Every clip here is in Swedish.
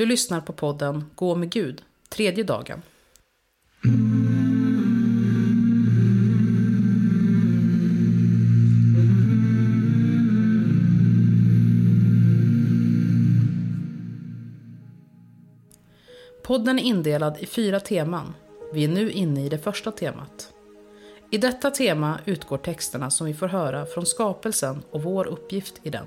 Du lyssnar på podden Gå med Gud, tredje dagen. Podden är indelad i fyra teman. Vi är nu inne i det första temat. I detta tema utgår texterna som vi får höra från skapelsen och vår uppgift i den.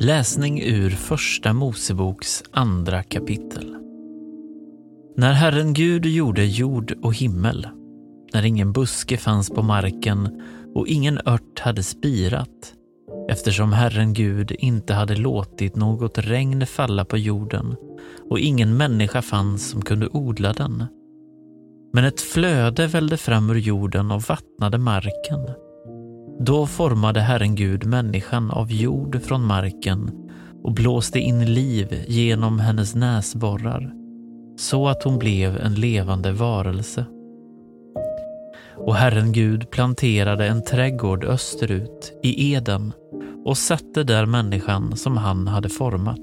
Läsning ur Första Moseboks andra kapitel. När Herren Gud gjorde jord och himmel, när ingen buske fanns på marken och ingen ört hade spirat, eftersom Herren Gud inte hade låtit något regn falla på jorden och ingen människa fanns som kunde odla den. Men ett flöde vällde fram ur jorden och vattnade marken då formade Herren Gud människan av jord från marken och blåste in liv genom hennes näsborrar så att hon blev en levande varelse. Och Herren Gud planterade en trädgård österut, i Eden, och satte där människan som han hade format.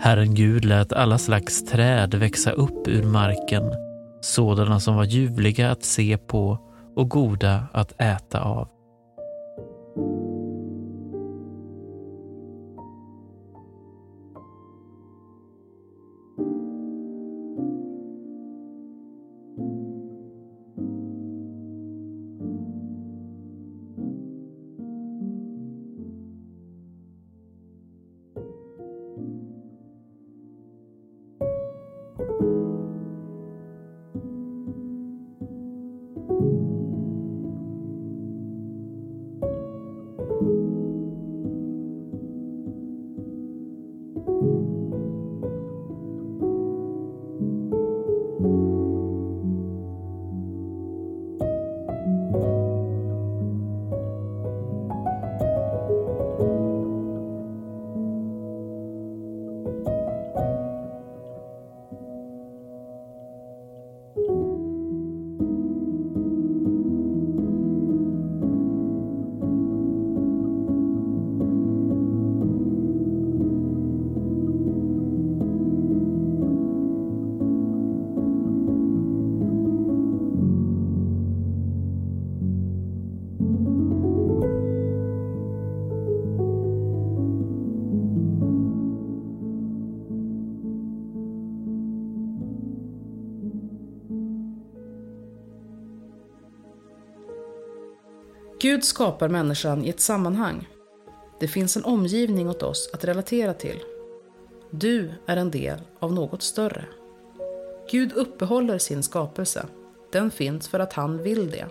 Herren Gud lät alla slags träd växa upp ur marken, sådana som var ljuvliga att se på och goda att äta av. you. Gud skapar människan i ett sammanhang. Det finns en omgivning åt oss att relatera till. Du är en del av något större. Gud uppehåller sin skapelse. Den finns för att han vill det.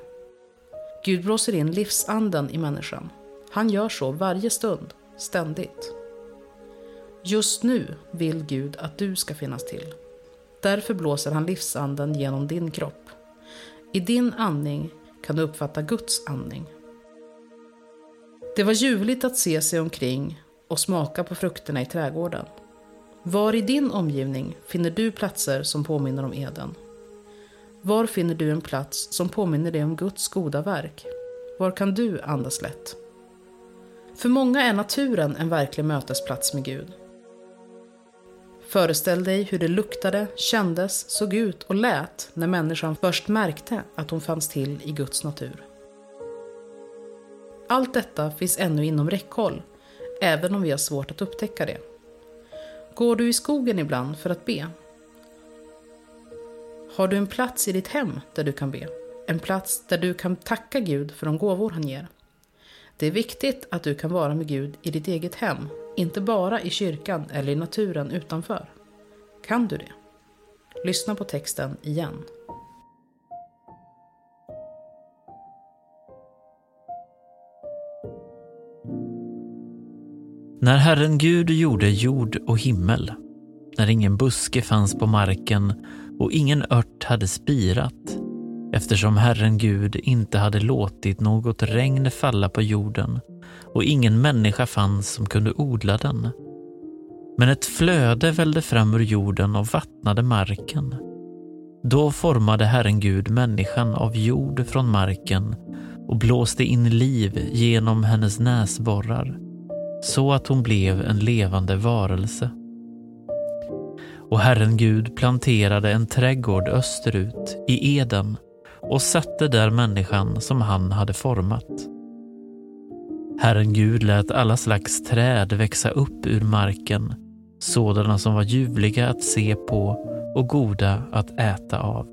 Gud blåser in livsanden i människan. Han gör så varje stund, ständigt. Just nu vill Gud att du ska finnas till. Därför blåser han livsanden genom din kropp. I din andning kan du uppfatta Guds andning. Det var ljuvligt att se sig omkring och smaka på frukterna i trädgården. Var i din omgivning finner du platser som påminner om Eden? Var finner du en plats som påminner dig om Guds goda verk? Var kan du andas lätt? För många är naturen en verklig mötesplats med Gud. Föreställ dig hur det luktade, kändes, såg ut och lät när människan först märkte att hon fanns till i Guds natur. Allt detta finns ännu inom räckhåll, även om vi har svårt att upptäcka det. Går du i skogen ibland för att be? Har du en plats i ditt hem där du kan be? En plats där du kan tacka Gud för de gåvor han ger? Det är viktigt att du kan vara med Gud i ditt eget hem, inte bara i kyrkan eller i naturen utanför. Kan du det? Lyssna på texten igen. När Herren Gud gjorde jord och himmel, när ingen buske fanns på marken och ingen ört hade spirat, eftersom Herren Gud inte hade låtit något regn falla på jorden och ingen människa fanns som kunde odla den. Men ett flöde vällde fram ur jorden och vattnade marken. Då formade Herren Gud människan av jord från marken och blåste in liv genom hennes näsborrar så att hon blev en levande varelse. Och Herren Gud planterade en trädgård österut, i Eden, och satte där människan som han hade format. Herren Gud lät alla slags träd växa upp ur marken, sådana som var ljuvliga att se på och goda att äta av.